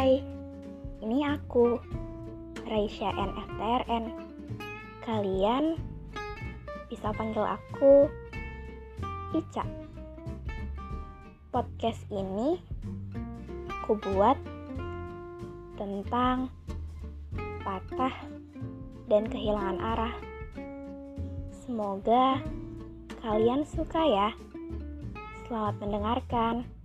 Ini aku, Raisya NFTRN. Kalian bisa panggil aku Ica. Podcast ini aku buat tentang patah dan kehilangan arah. Semoga kalian suka ya. Selamat mendengarkan.